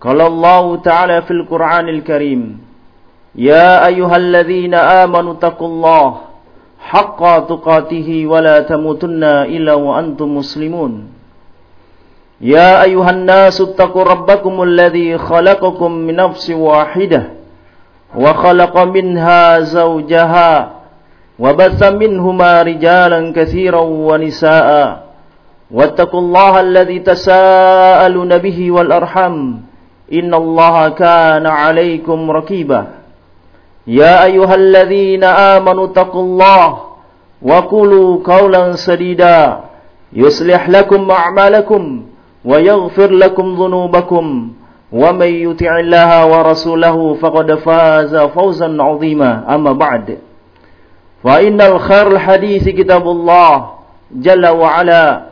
قال الله تعالى في القرآن الكريم يا أيها الذين آمنوا اتقوا الله حق تقاته ولا تموتن إلا وأنتم مسلمون يا أيها الناس اتقوا ربكم الذي خلقكم من نفس واحدة وخلق منها زوجها وبث منهما رجالا كثيرا ونساء واتقوا الله الذي تساءلون به والأرحم إن الله كان عليكم ركيبا. يا أيها الذين آمنوا اتقوا الله وقولوا قولا سديدا. يصلح لكم أعمالكم ويغفر لكم ذنوبكم. ومن يطع الله ورسوله فقد فاز فوزا عظيما. أما بعد. فإن الخير الحديث كتاب الله جل وعلا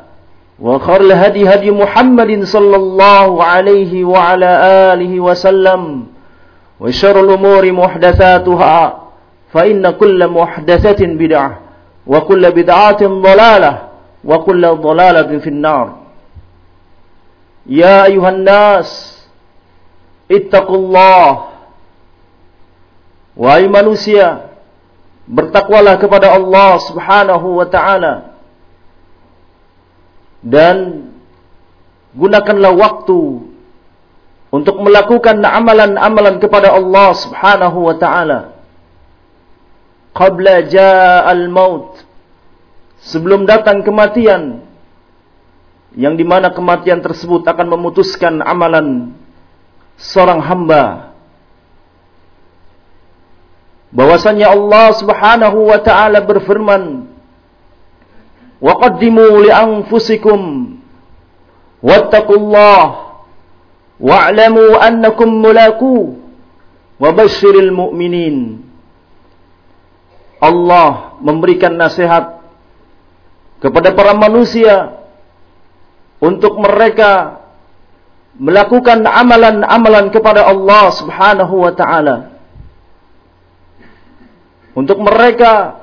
وخر الهدي هدي محمد صلى الله عليه وعلى آله وسلم وشر الأمور محدثاتها فإن كل محدثة بدعة وكل بدعة ضلالة وكل ضلالة في النار. يا أيها الناس اتقوا الله. Wahai manusia, bertakwalah kepada Allah Subhanahu wa taala dan gunakanlah waktu untuk melakukan amalan-amalan kepada Allah Subhanahu wa taala. Qabla ja'al maut. Sebelum datang kematian. Yang di mana kematian tersebut akan memutuskan amalan seorang hamba. Bahwasanya Allah Subhanahu wa taala berfirman وقدموا لأنفسكم واتقوا الله واعلموا أنكم annakum mulaku. المؤمنين Allah memberikan nasihat kepada para manusia untuk mereka melakukan amalan-amalan kepada Allah Subhanahu wa taala. Untuk mereka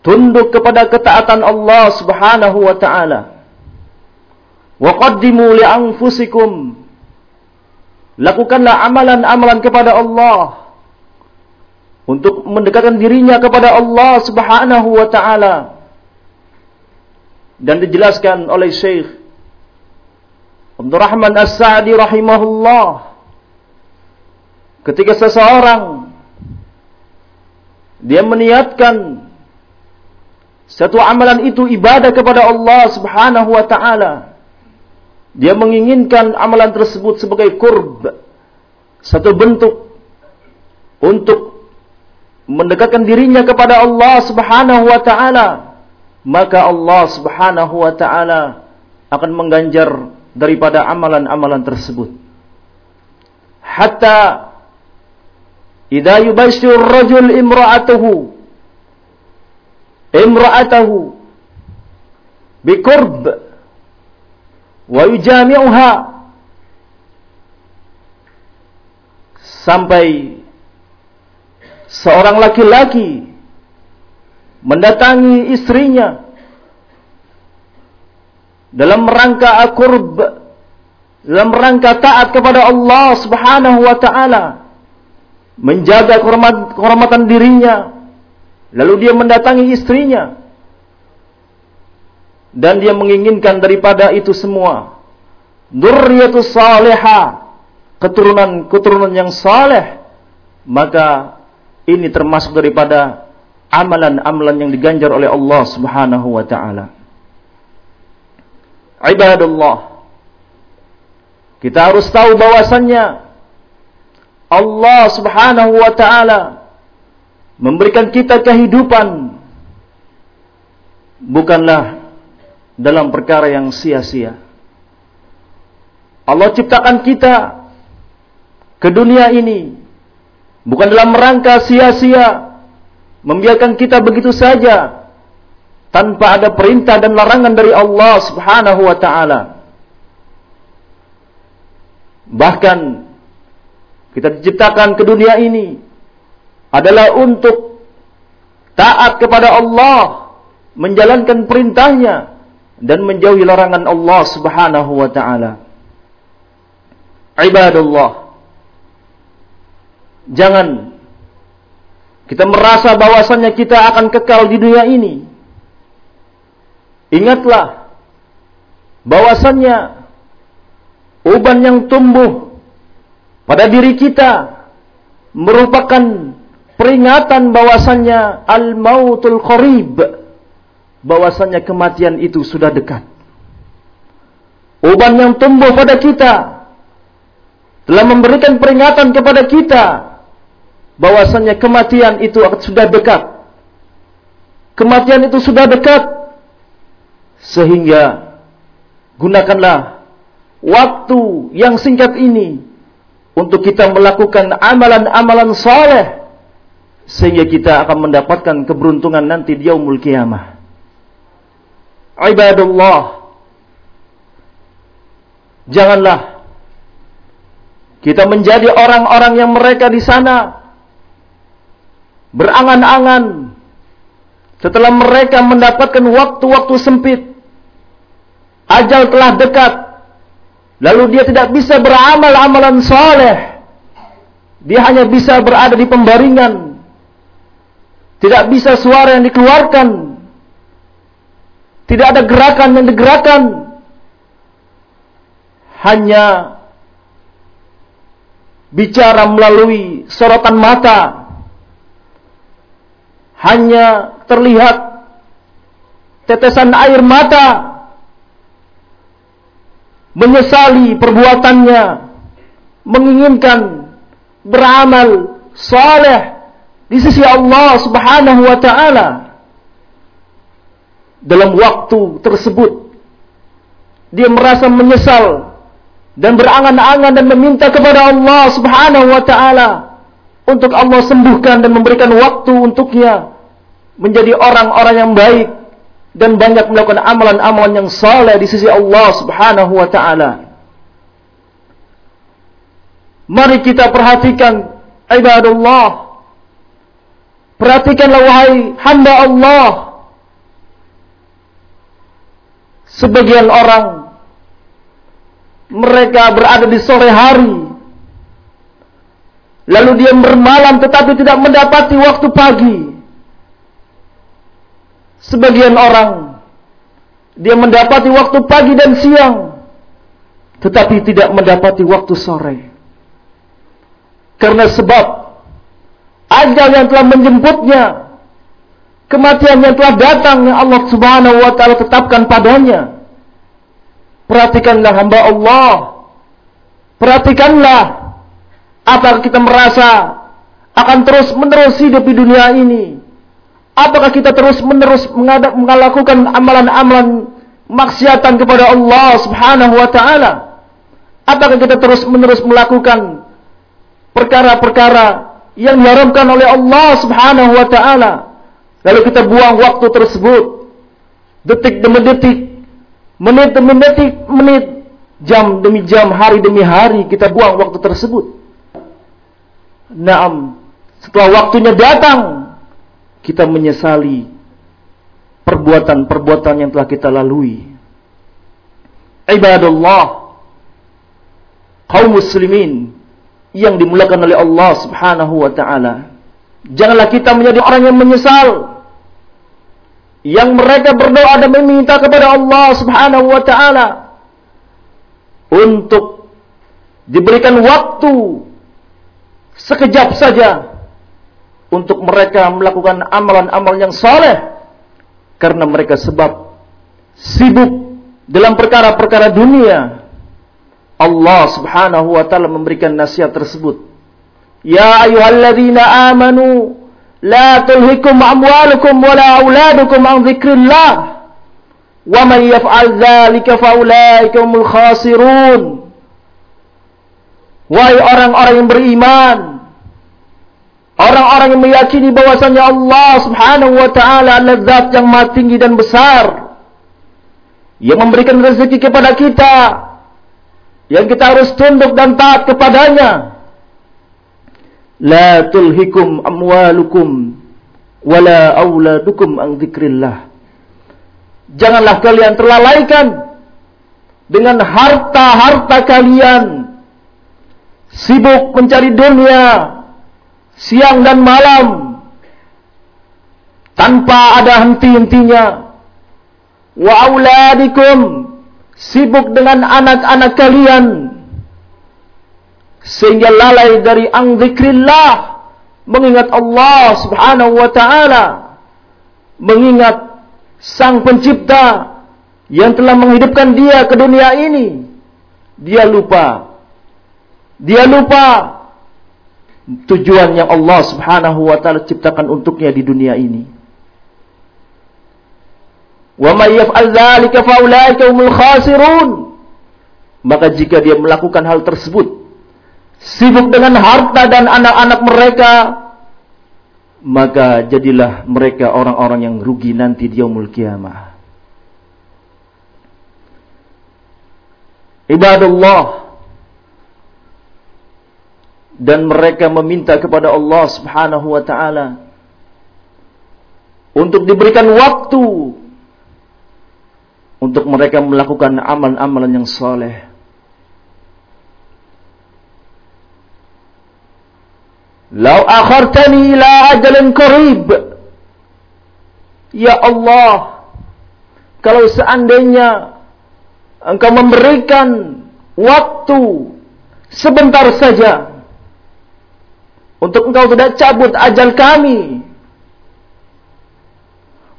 tunduk kepada ketaatan Allah Subhanahu wa taala. Wa qaddimu li anfusikum. Lakukanlah amalan-amalan kepada Allah untuk mendekatkan dirinya kepada Allah Subhanahu wa taala. Dan dijelaskan oleh Syekh Abdurrahman As-Sa'di rahimahullah ketika seseorang dia meniatkan satu amalan itu ibadah kepada Allah Subhanahu wa taala. Dia menginginkan amalan tersebut sebagai kurb, satu bentuk untuk mendekatkan dirinya kepada Allah Subhanahu wa taala, maka Allah Subhanahu wa taala akan mengganjar daripada amalan-amalan tersebut. Hatta idza yubashshiru ar-rajul imra'atahu imra'atahu. Biqurb. Wa yujami'uha. Sampai seorang laki-laki mendatangi istrinya dalam rangka akurb dalam rangka taat kepada Allah Subhanahu wa taala menjaga kehormatan dirinya Lalu dia mendatangi istrinya. Dan dia menginginkan daripada itu semua. Durriyatus saleha. Keturunan-keturunan yang saleh. Maka ini termasuk daripada amalan-amalan yang diganjar oleh Allah subhanahu wa ta'ala. Ibadullah. Kita harus tahu bahwasannya Allah subhanahu wa ta'ala memberikan kita kehidupan bukanlah dalam perkara yang sia-sia. Allah ciptakan kita ke dunia ini bukan dalam rangka sia-sia membiarkan kita begitu saja tanpa ada perintah dan larangan dari Allah Subhanahu wa taala. Bahkan kita diciptakan ke dunia ini adalah untuk taat kepada Allah, menjalankan perintahnya dan menjauhi larangan Allah Subhanahu wa taala. Ibadallah. Jangan kita merasa bahwasannya kita akan kekal di dunia ini. Ingatlah bahwasannya uban yang tumbuh pada diri kita merupakan peringatan bahwasannya al-mautul qarib bahwasannya kematian itu sudah dekat. Uban yang tumbuh pada kita telah memberikan peringatan kepada kita bahwasannya kematian itu sudah dekat. Kematian itu sudah dekat sehingga gunakanlah waktu yang singkat ini untuk kita melakukan amalan-amalan saleh sehingga kita akan mendapatkan keberuntungan nanti di yaumul kiamah. Ibadullah. Janganlah kita menjadi orang-orang yang mereka di sana berangan-angan setelah mereka mendapatkan waktu-waktu sempit. Ajal telah dekat. Lalu dia tidak bisa beramal amalan soleh. Dia hanya bisa berada di pembaringan tidak bisa suara yang dikeluarkan tidak ada gerakan yang digerakkan. Hanya bicara melalui sorotan mata. Hanya terlihat tetesan air mata. Menyesali perbuatannya. Menginginkan beramal saleh di sisi Allah Subhanahu wa taala dalam waktu tersebut dia merasa menyesal dan berangan-angan dan meminta kepada Allah Subhanahu wa taala untuk Allah sembuhkan dan memberikan waktu untuknya menjadi orang-orang yang baik dan banyak melakukan amalan-amalan yang saleh di sisi Allah Subhanahu wa taala. Mari kita perhatikan ibadullah. Perhatikanlah wahai hamba Allah Sebagian orang mereka berada di sore hari lalu dia bermalam tetapi tidak mendapati waktu pagi. Sebagian orang dia mendapati waktu pagi dan siang tetapi tidak mendapati waktu sore. Karena sebab ajal yang telah menjemputnya Kematian yang telah datang yang Allah Subhanahu wa taala tetapkan padanya. Perhatikanlah hamba Allah. Perhatikanlah apakah kita merasa akan terus menerus hidup di dunia ini? Apakah kita terus menerus melakukan amalan-amalan maksiatan kepada Allah Subhanahu wa taala? Apakah kita terus menerus melakukan perkara-perkara yang diharamkan oleh Allah Subhanahu wa taala? Lalu kita buang waktu tersebut. Detik demi detik. Menit demi detik, menit. Jam demi jam, hari demi hari kita buang waktu tersebut. Naam. Setelah waktunya datang. Kita menyesali perbuatan-perbuatan yang telah kita lalui. Ibadullah. Kaum muslimin yang dimulakan oleh Allah Subhanahu wa taala. Janganlah kita menjadi orang yang menyesal. Yang mereka berdoa dan meminta kepada Allah subhanahu wa ta'ala. Untuk diberikan waktu sekejap saja. Untuk mereka melakukan amalan-amalan yang soleh. Karena mereka sebab sibuk dalam perkara-perkara dunia. Allah Subhanahu wa taala memberikan nasihat tersebut. Ya ayyuhalladzina amanu la tulhikum amwalukum wala auladukum an dzikrillah wa man yaf'al dzalika faulaika humul khasirun. Wahai orang-orang yang beriman, orang-orang yang meyakini bahwasanya Allah Subhanahu wa taala adalah zat yang maha tinggi dan besar yang memberikan rezeki kepada kita yang kita harus tunduk dan taat kepadanya. La tulhikum amwalukum wala auladukum an dzikrillah. Janganlah kalian terlalaikan dengan harta-harta kalian sibuk mencari dunia siang dan malam tanpa ada henti-hentinya wa auladikum sibuk dengan anak-anak kalian. Sehingga lalai dari ang mengingat Allah Subhanahu wa taala. Mengingat sang pencipta yang telah menghidupkan dia ke dunia ini. Dia lupa. Dia lupa tujuan yang Allah Subhanahu wa taala ciptakan untuknya di dunia ini. Wa may yaf'al dzalika fa ulaika humul khasirun. Maka jika dia melakukan hal tersebut, sibuk dengan harta dan anak-anak mereka, maka jadilah mereka orang-orang yang rugi nanti di yaumul kiamah. Ibadallah dan mereka meminta kepada Allah Subhanahu wa taala untuk diberikan waktu untuk mereka melakukan amalan-amalan yang soleh. Lau akhartani ila ajalin qarib. Ya Allah, kalau seandainya engkau memberikan waktu sebentar saja untuk engkau tidak cabut ajal kami.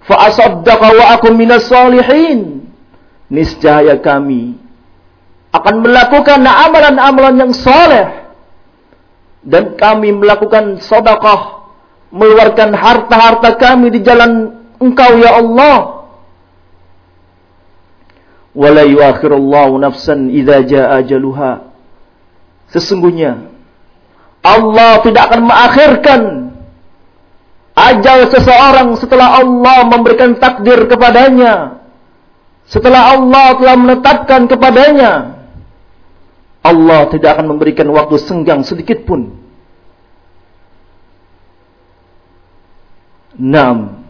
Fa asaddaqa wa akum minas salihin. Niscaya kami akan melakukan amalan-amalan yang soleh dan kami melakukan sedekah mengeluarkan harta-harta kami di jalan Engkau ya Allah. Wala yuakhirullahu nafsan idza jaa ajaluha. Sesungguhnya Allah tidak akan mengakhirkan ajal seseorang setelah Allah memberikan takdir kepadanya. Setelah Allah telah menetapkan kepadanya. Allah tidak akan memberikan waktu senggang sedikit pun. Naam.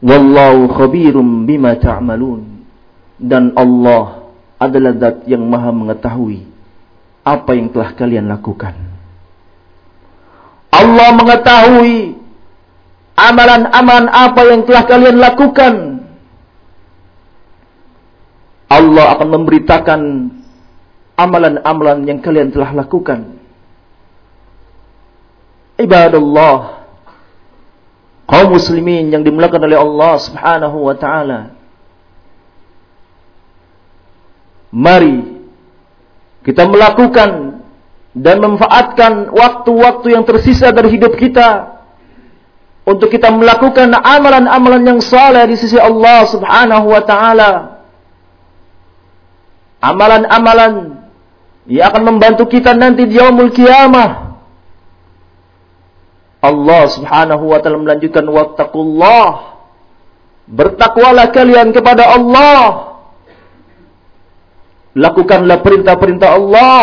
Wallahu khabirum bima ta'malun. Dan Allah adalah zat yang maha mengetahui apa yang telah kalian lakukan. Allah mengetahui amalan-amalan apa yang telah kalian lakukan. Allah akan memberitakan amalan-amalan yang kalian telah lakukan. Ibadallah, kaum muslimin yang dimuliakan oleh Allah Subhanahu wa taala. Mari kita melakukan dan memanfaatkan waktu-waktu yang tersisa dari hidup kita untuk kita melakukan amalan-amalan yang saleh di sisi Allah Subhanahu wa taala. Amalan-amalan yang akan membantu kita nanti di yaumul kiamah. Allah Subhanahu wa taala melanjutkan wattaqullah. Bertakwalah kalian kepada Allah Lakukanlah perintah-perintah Allah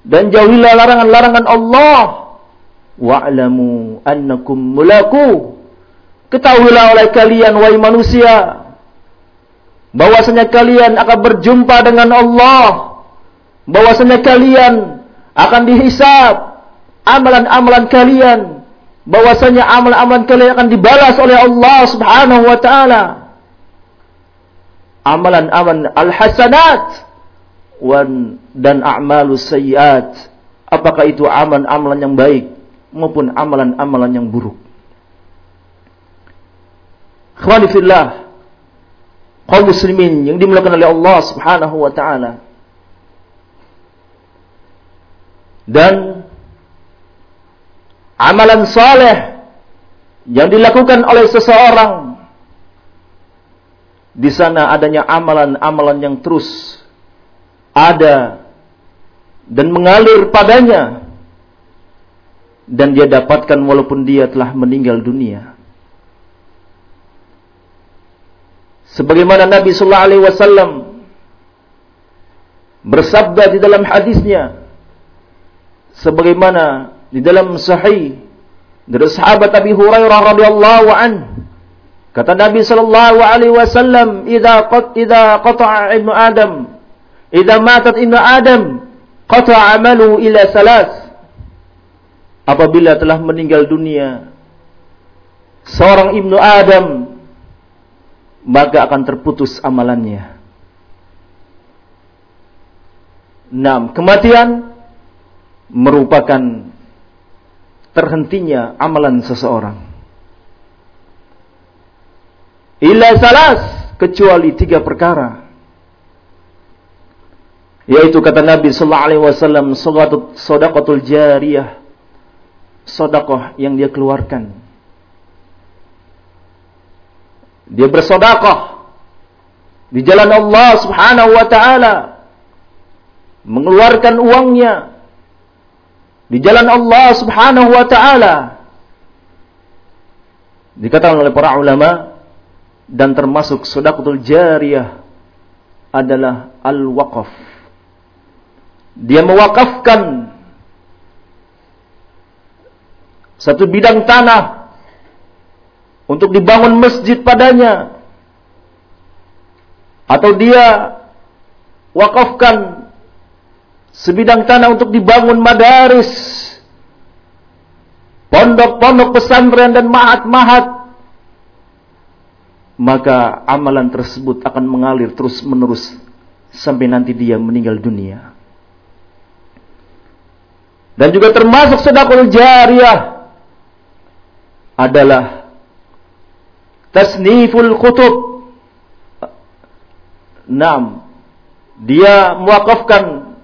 dan jauhilah larangan-larangan Allah. Wa'lamu annakum mulaku. Ketahuilah oleh kalian wahai manusia bahwasanya kalian akan berjumpa dengan Allah. Bahwasanya kalian akan dihisab amalan-amalan kalian. Bahwasanya amalan-amalan kalian akan dibalas oleh Allah Subhanahu wa taala. Amalan-amalan al-hasanat dan a'malus sayyiat apakah itu amalan-amalan yang baik maupun amalan-amalan yang buruk Khawani kaum muslimin yang dimuliakan oleh Allah Subhanahu wa taala dan amalan saleh yang dilakukan oleh seseorang di sana adanya amalan-amalan yang terus ada dan mengalir padanya dan dia dapatkan walaupun dia telah meninggal dunia. Sebagaimana Nabi sallallahu alaihi wasallam bersabda di dalam hadisnya sebagaimana di dalam sahih dari sahabat Abi Hurairah radhiyallahu an kata Nabi sallallahu alaihi wasallam idza qat idza qata'a ibnu adam idza matat ibnu adam qata'a amalu ila salas. Apabila telah meninggal dunia seorang ibnu adam maka akan terputus amalannya Enam, kematian merupakan terhentinya amalan seseorang. Illa salas kecuali tiga perkara. Yaitu kata Nabi sallallahu alaihi wasallam sedekahul jariyah. Sedekah yang dia keluarkan. Dia bersedekah di jalan Allah Subhanahu wa taala mengeluarkan uangnya di jalan Allah Subhanahu wa taala. Dikatakan oleh para ulama dan termasuk sedekahul jariyah adalah al-waqaf. Dia mewakafkan satu bidang tanah untuk dibangun masjid padanya. Atau dia wakafkan sebidang tanah untuk dibangun madaris, pondok-pondok pesantren dan mahat-mahat, maka amalan tersebut akan mengalir terus-menerus sampai nanti dia meninggal dunia. Dan juga termasuk sedekah jariah adalah tasniful kutub. Naam. Dia mewakafkan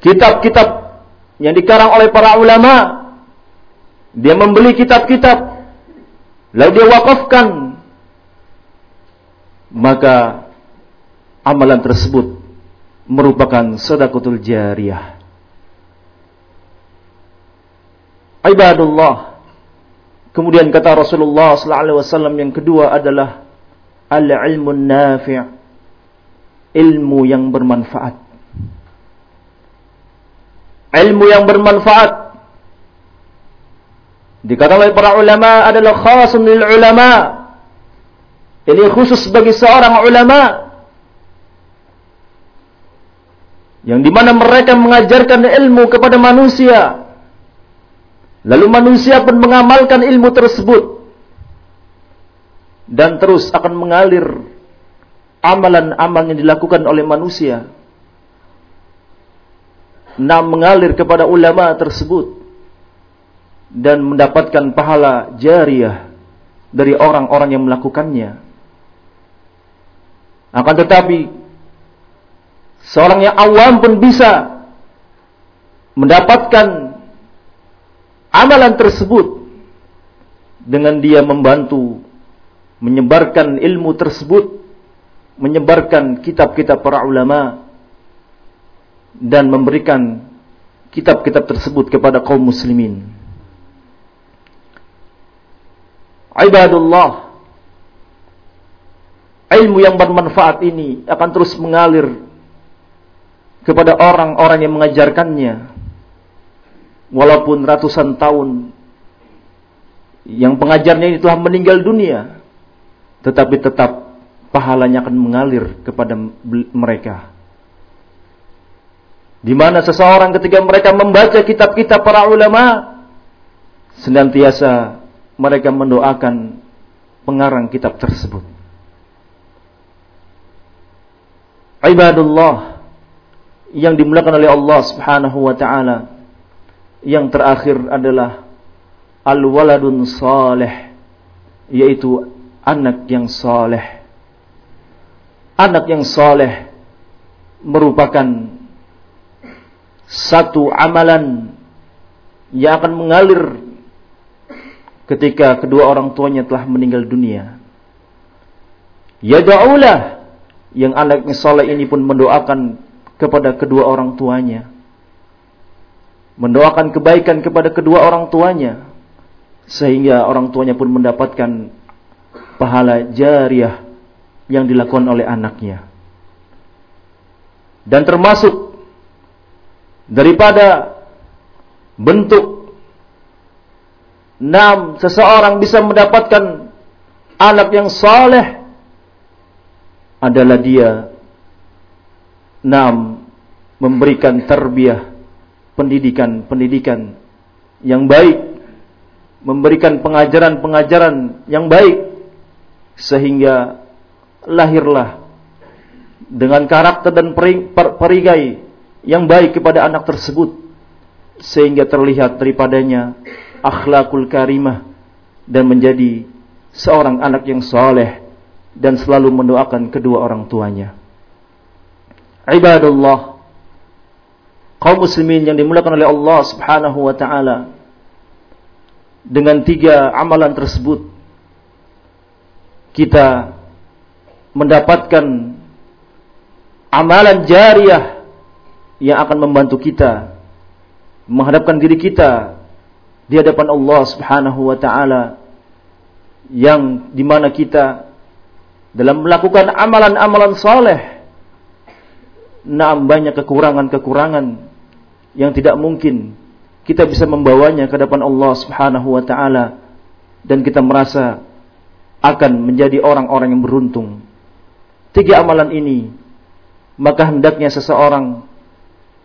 kitab-kitab yang dikarang oleh para ulama. Dia membeli kitab-kitab, lalu dia wakafkan. Maka amalan tersebut merupakan sedekatul jariyah. Ibadullah. Kemudian kata Rasulullah sallallahu alaihi wasallam yang kedua adalah al-ilmun nafi'. Ilmu yang bermanfaat ilmu yang bermanfaat. Dikatakan oleh para ulama adalah khasun lil ulama. Ini khusus bagi seorang ulama yang di mana mereka mengajarkan ilmu kepada manusia. Lalu manusia pun mengamalkan ilmu tersebut. Dan terus akan mengalir amalan-amalan yang dilakukan oleh manusia. Nah mengalir kepada ulama tersebut. Dan mendapatkan pahala jariah dari orang-orang yang melakukannya. Akan tetapi seorang yang awam pun bisa mendapatkan amalan tersebut dengan dia membantu menyebarkan ilmu tersebut, menyebarkan kitab-kitab para ulama dan memberikan kitab-kitab tersebut kepada kaum muslimin. Ibadullah ilmu yang bermanfaat ini akan terus mengalir kepada orang-orang yang mengajarkannya walaupun ratusan tahun yang pengajarnya ini telah meninggal dunia tetapi tetap pahalanya akan mengalir kepada mereka di mana seseorang ketika mereka membaca kitab-kitab para ulama senantiasa mereka mendoakan pengarang kitab tersebut. Ibadullah yang dimulakan oleh Allah Subhanahu wa taala yang terakhir adalah al-waladun saleh yaitu anak yang saleh. Anak yang saleh merupakan satu amalan yang akan mengalir ketika kedua orang tuanya telah meninggal dunia. Ya Yada'ulah yang anaknya soleh ini pun mendoakan kepada kedua orang tuanya. Mendoakan kebaikan kepada kedua orang tuanya sehingga orang tuanya pun mendapatkan pahala jariah yang dilakukan oleh anaknya. Dan termasuk daripada bentuk enam seseorang bisa mendapatkan anak yang saleh adalah dia enam memberikan terbiah pendidikan-pendidikan yang baik memberikan pengajaran-pengajaran yang baik sehingga lahirlah dengan karakter dan perigai yang baik kepada anak tersebut sehingga terlihat daripadanya akhlakul karimah dan menjadi seorang anak yang soleh dan selalu mendoakan kedua orang tuanya. Ibadullah kaum muslimin yang dimulakan oleh Allah Subhanahu wa taala. Dengan tiga amalan tersebut kita mendapatkan amalan jariah yang akan membantu kita menghadapkan diri kita di hadapan Allah Subhanahu wa taala yang di mana kita dalam melakukan amalan-amalan soleh Naam banyak kekurangan-kekurangan yang tidak mungkin kita bisa membawanya ke depan Allah Subhanahu wa taala dan kita merasa akan menjadi orang-orang yang beruntung. Tiga amalan ini maka hendaknya seseorang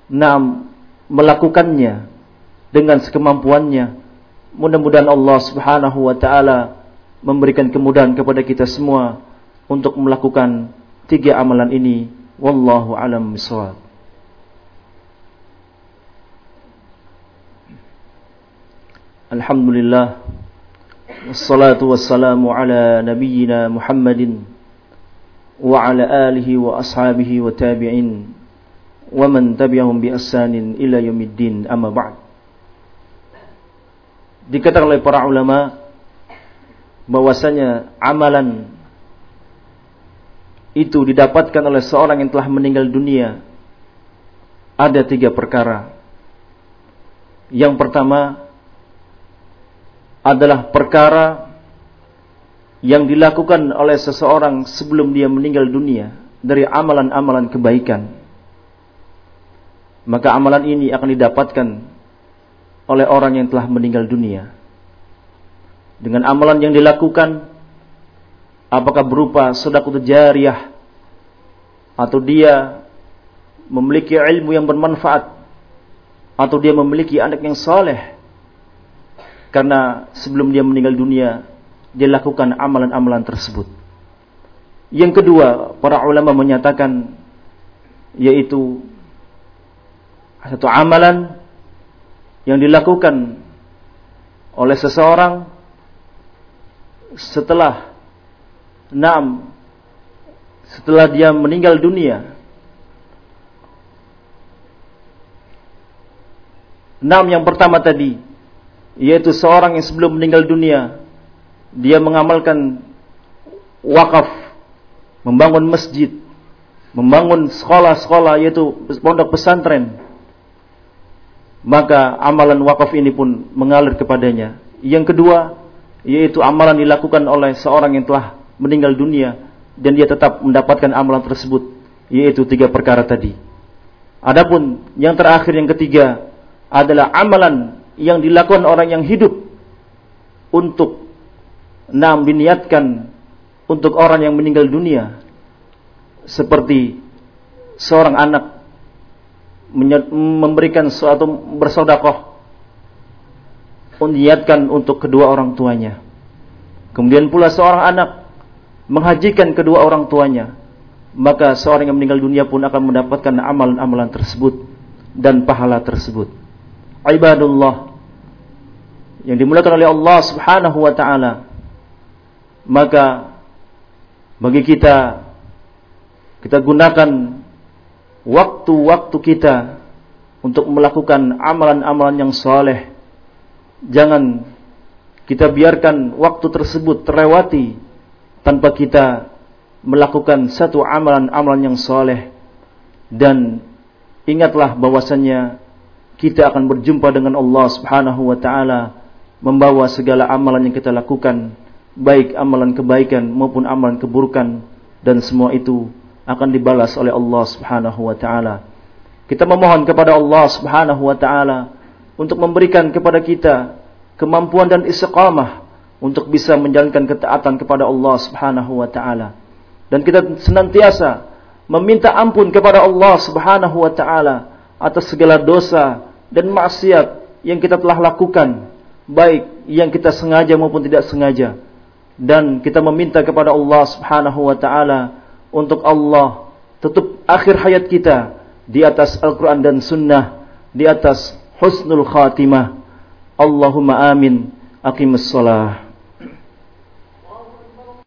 nam melakukannya dengan sekemampuannya. Mudah-mudahan Allah Subhanahu wa taala memberikan kemudahan kepada kita semua untuk melakukan tiga amalan ini. Wallahu alam bisawab. الحمد لله والصلاة والسلام على نبينا محمد وعلى آله وأصحابه وتابعين ومن تبعهم بأسان إلى يوم الدين أما بعد dikatakan oleh para ulama bahwasanya amalan itu didapatkan oleh seorang yang telah meninggal dunia ada tiga perkara. Yang pertama adalah perkara yang dilakukan oleh seseorang sebelum dia meninggal dunia dari amalan-amalan kebaikan. Maka amalan ini akan didapatkan oleh orang yang telah meninggal dunia. Dengan amalan yang dilakukan apakah berupa sedekah jariyah atau dia memiliki ilmu yang bermanfaat atau dia memiliki anak yang saleh karena sebelum dia meninggal dunia dia lakukan amalan-amalan tersebut. Yang kedua, para ulama menyatakan yaitu satu amalan yang dilakukan oleh seseorang setelah enam setelah dia meninggal dunia enam yang pertama tadi yaitu seorang yang sebelum meninggal dunia dia mengamalkan wakaf membangun masjid membangun sekolah-sekolah yaitu pondok pesantren. Maka amalan wakaf ini pun mengalir kepadanya. Yang kedua yaitu amalan dilakukan oleh seorang yang telah meninggal dunia dan dia tetap mendapatkan amalan tersebut yaitu tiga perkara tadi. Adapun yang terakhir yang ketiga adalah amalan yang dilakukan orang yang hidup untuk nam diniatkan untuk orang yang meninggal dunia. Seperti seorang anak memberikan suatu bersodakoh niatkan untuk kedua orang tuanya. Kemudian pula seorang anak menghajikan kedua orang tuanya maka seorang yang meninggal dunia pun akan mendapatkan amalan-amalan tersebut dan pahala tersebut. Ibadullah yang dimulakan oleh Allah Subhanahu wa taala maka bagi kita kita gunakan waktu-waktu kita untuk melakukan amalan-amalan yang soleh jangan kita biarkan waktu tersebut terlewati tanpa kita melakukan satu amalan-amalan yang soleh dan ingatlah bahwasannya kita akan berjumpa dengan Allah Subhanahu wa taala membawa segala amalan yang kita lakukan baik amalan kebaikan maupun amalan keburukan dan semua itu akan dibalas oleh Allah Subhanahu wa taala. Kita memohon kepada Allah Subhanahu wa taala untuk memberikan kepada kita kemampuan dan istiqamah untuk bisa menjalankan ketaatan kepada Allah Subhanahu wa taala. Dan kita senantiasa meminta ampun kepada Allah Subhanahu wa taala atas segala dosa dan maksiat yang kita telah lakukan, baik yang kita sengaja maupun tidak sengaja. Dan kita meminta kepada Allah Subhanahu wa taala untuk Allah tutup akhir hayat kita di atas Al-Qur'an dan Sunnah, di atas husnul khatimah. Allahumma amin. Aqimus salah.